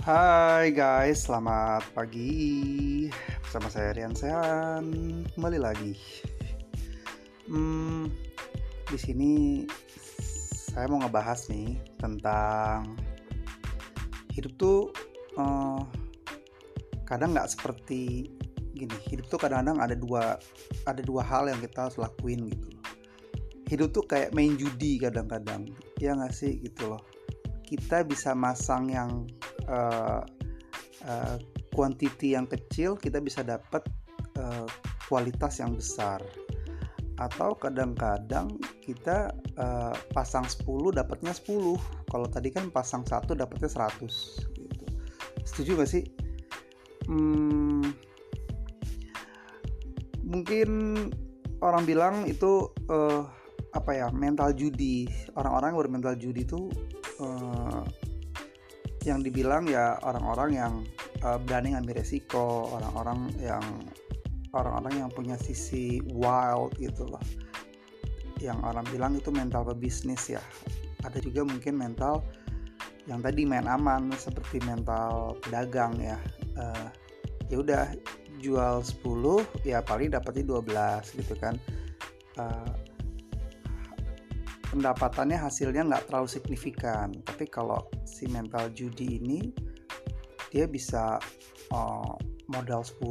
Hai guys, selamat pagi bersama saya Rian Sehan kembali lagi. Hmm, di sini saya mau ngebahas nih tentang hidup tuh uh, kadang nggak seperti gini. Hidup tuh kadang-kadang ada dua ada dua hal yang kita harus lakuin gitu. Hidup tuh kayak main judi kadang-kadang, ya nggak sih gitu loh. Kita bisa masang yang uh, uh, yang kecil kita bisa dapat uh, kualitas yang besar. Atau kadang-kadang kita uh, pasang 10 dapatnya 10 kalau tadi kan pasang satu dapatnya 100 gitu. Setuju gak sih? Hmm, mungkin orang bilang itu uh, apa ya mental judi. Orang-orang bermental judi itu uh, yang dibilang ya orang-orang yang uh, berani ngambil resiko orang-orang yang orang-orang yang punya sisi wild gitu loh. Yang orang bilang itu mental pebisnis ya. Ada juga mungkin mental yang tadi main aman seperti mental pedagang ya. Uh, ya udah jual 10 ya paling dapatnya 12 gitu kan. Uh, pendapatannya hasilnya nggak terlalu signifikan. Tapi kalau si mental judi ini dia bisa uh, modal 10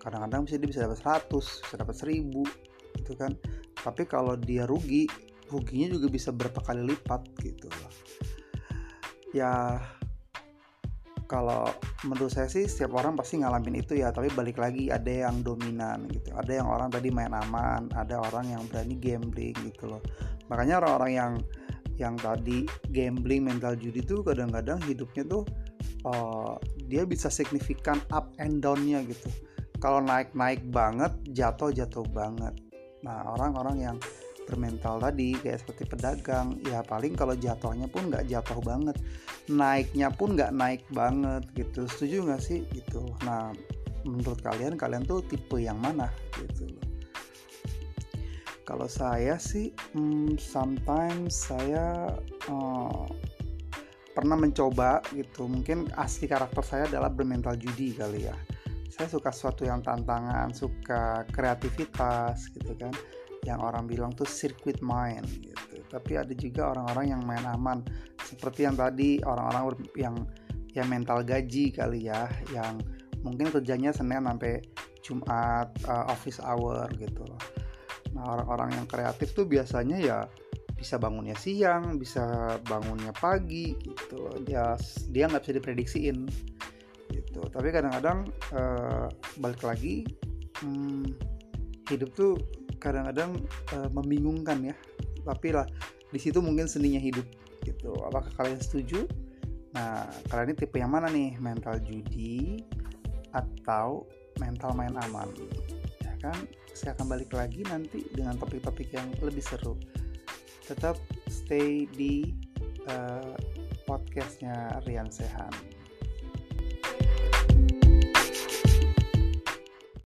kadang-kadang bisa dia bisa dapat 100 bisa dapat 1000 gitu kan. Tapi kalau dia rugi ruginya juga bisa berapa kali lipat gitu. Loh ya kalau menurut saya sih setiap orang pasti ngalamin itu ya tapi balik lagi ada yang dominan gitu. Ada yang orang tadi main aman ada orang yang berani gambling gitu loh. Makanya orang-orang yang yang tadi gambling mental judi tuh kadang-kadang hidupnya tuh uh, dia bisa signifikan up and downnya gitu. Kalau naik-naik banget jatuh-jatuh banget. Nah orang-orang yang bermental tadi kayak seperti pedagang ya paling kalau jatuhnya pun nggak jatuh banget. Naiknya pun nggak naik banget gitu. Setuju nggak sih? Gitu. Nah menurut kalian kalian tuh tipe yang mana? Gitu. Kalau saya sih hmm, sometimes saya uh, pernah mencoba gitu. Mungkin asli karakter saya adalah bermental judi kali ya. Saya suka sesuatu yang tantangan suka kreativitas gitu kan yang orang bilang tuh circuit mind gitu. Tapi ada juga orang-orang yang main aman seperti yang tadi orang-orang yang yang mental gaji kali ya, yang mungkin kerjanya Senin sampai Jumat uh, office hour gitu loh. Nah, orang-orang yang kreatif tuh biasanya ya bisa bangunnya siang, bisa bangunnya pagi gitu loh. Dia dia nggak bisa diprediksiin gitu. Tapi kadang-kadang uh, balik lagi hmm, hidup tuh kadang-kadang uh, membingungkan ya. Tapi lah di situ mungkin seninya hidup gitu. Apakah kalian setuju? Nah kalian ini tipe yang mana nih? Mental judi atau mental main aman? Ya kan? Saya akan balik lagi nanti dengan topik-topik yang lebih seru. Tetap stay di uh, podcastnya Rian Sehan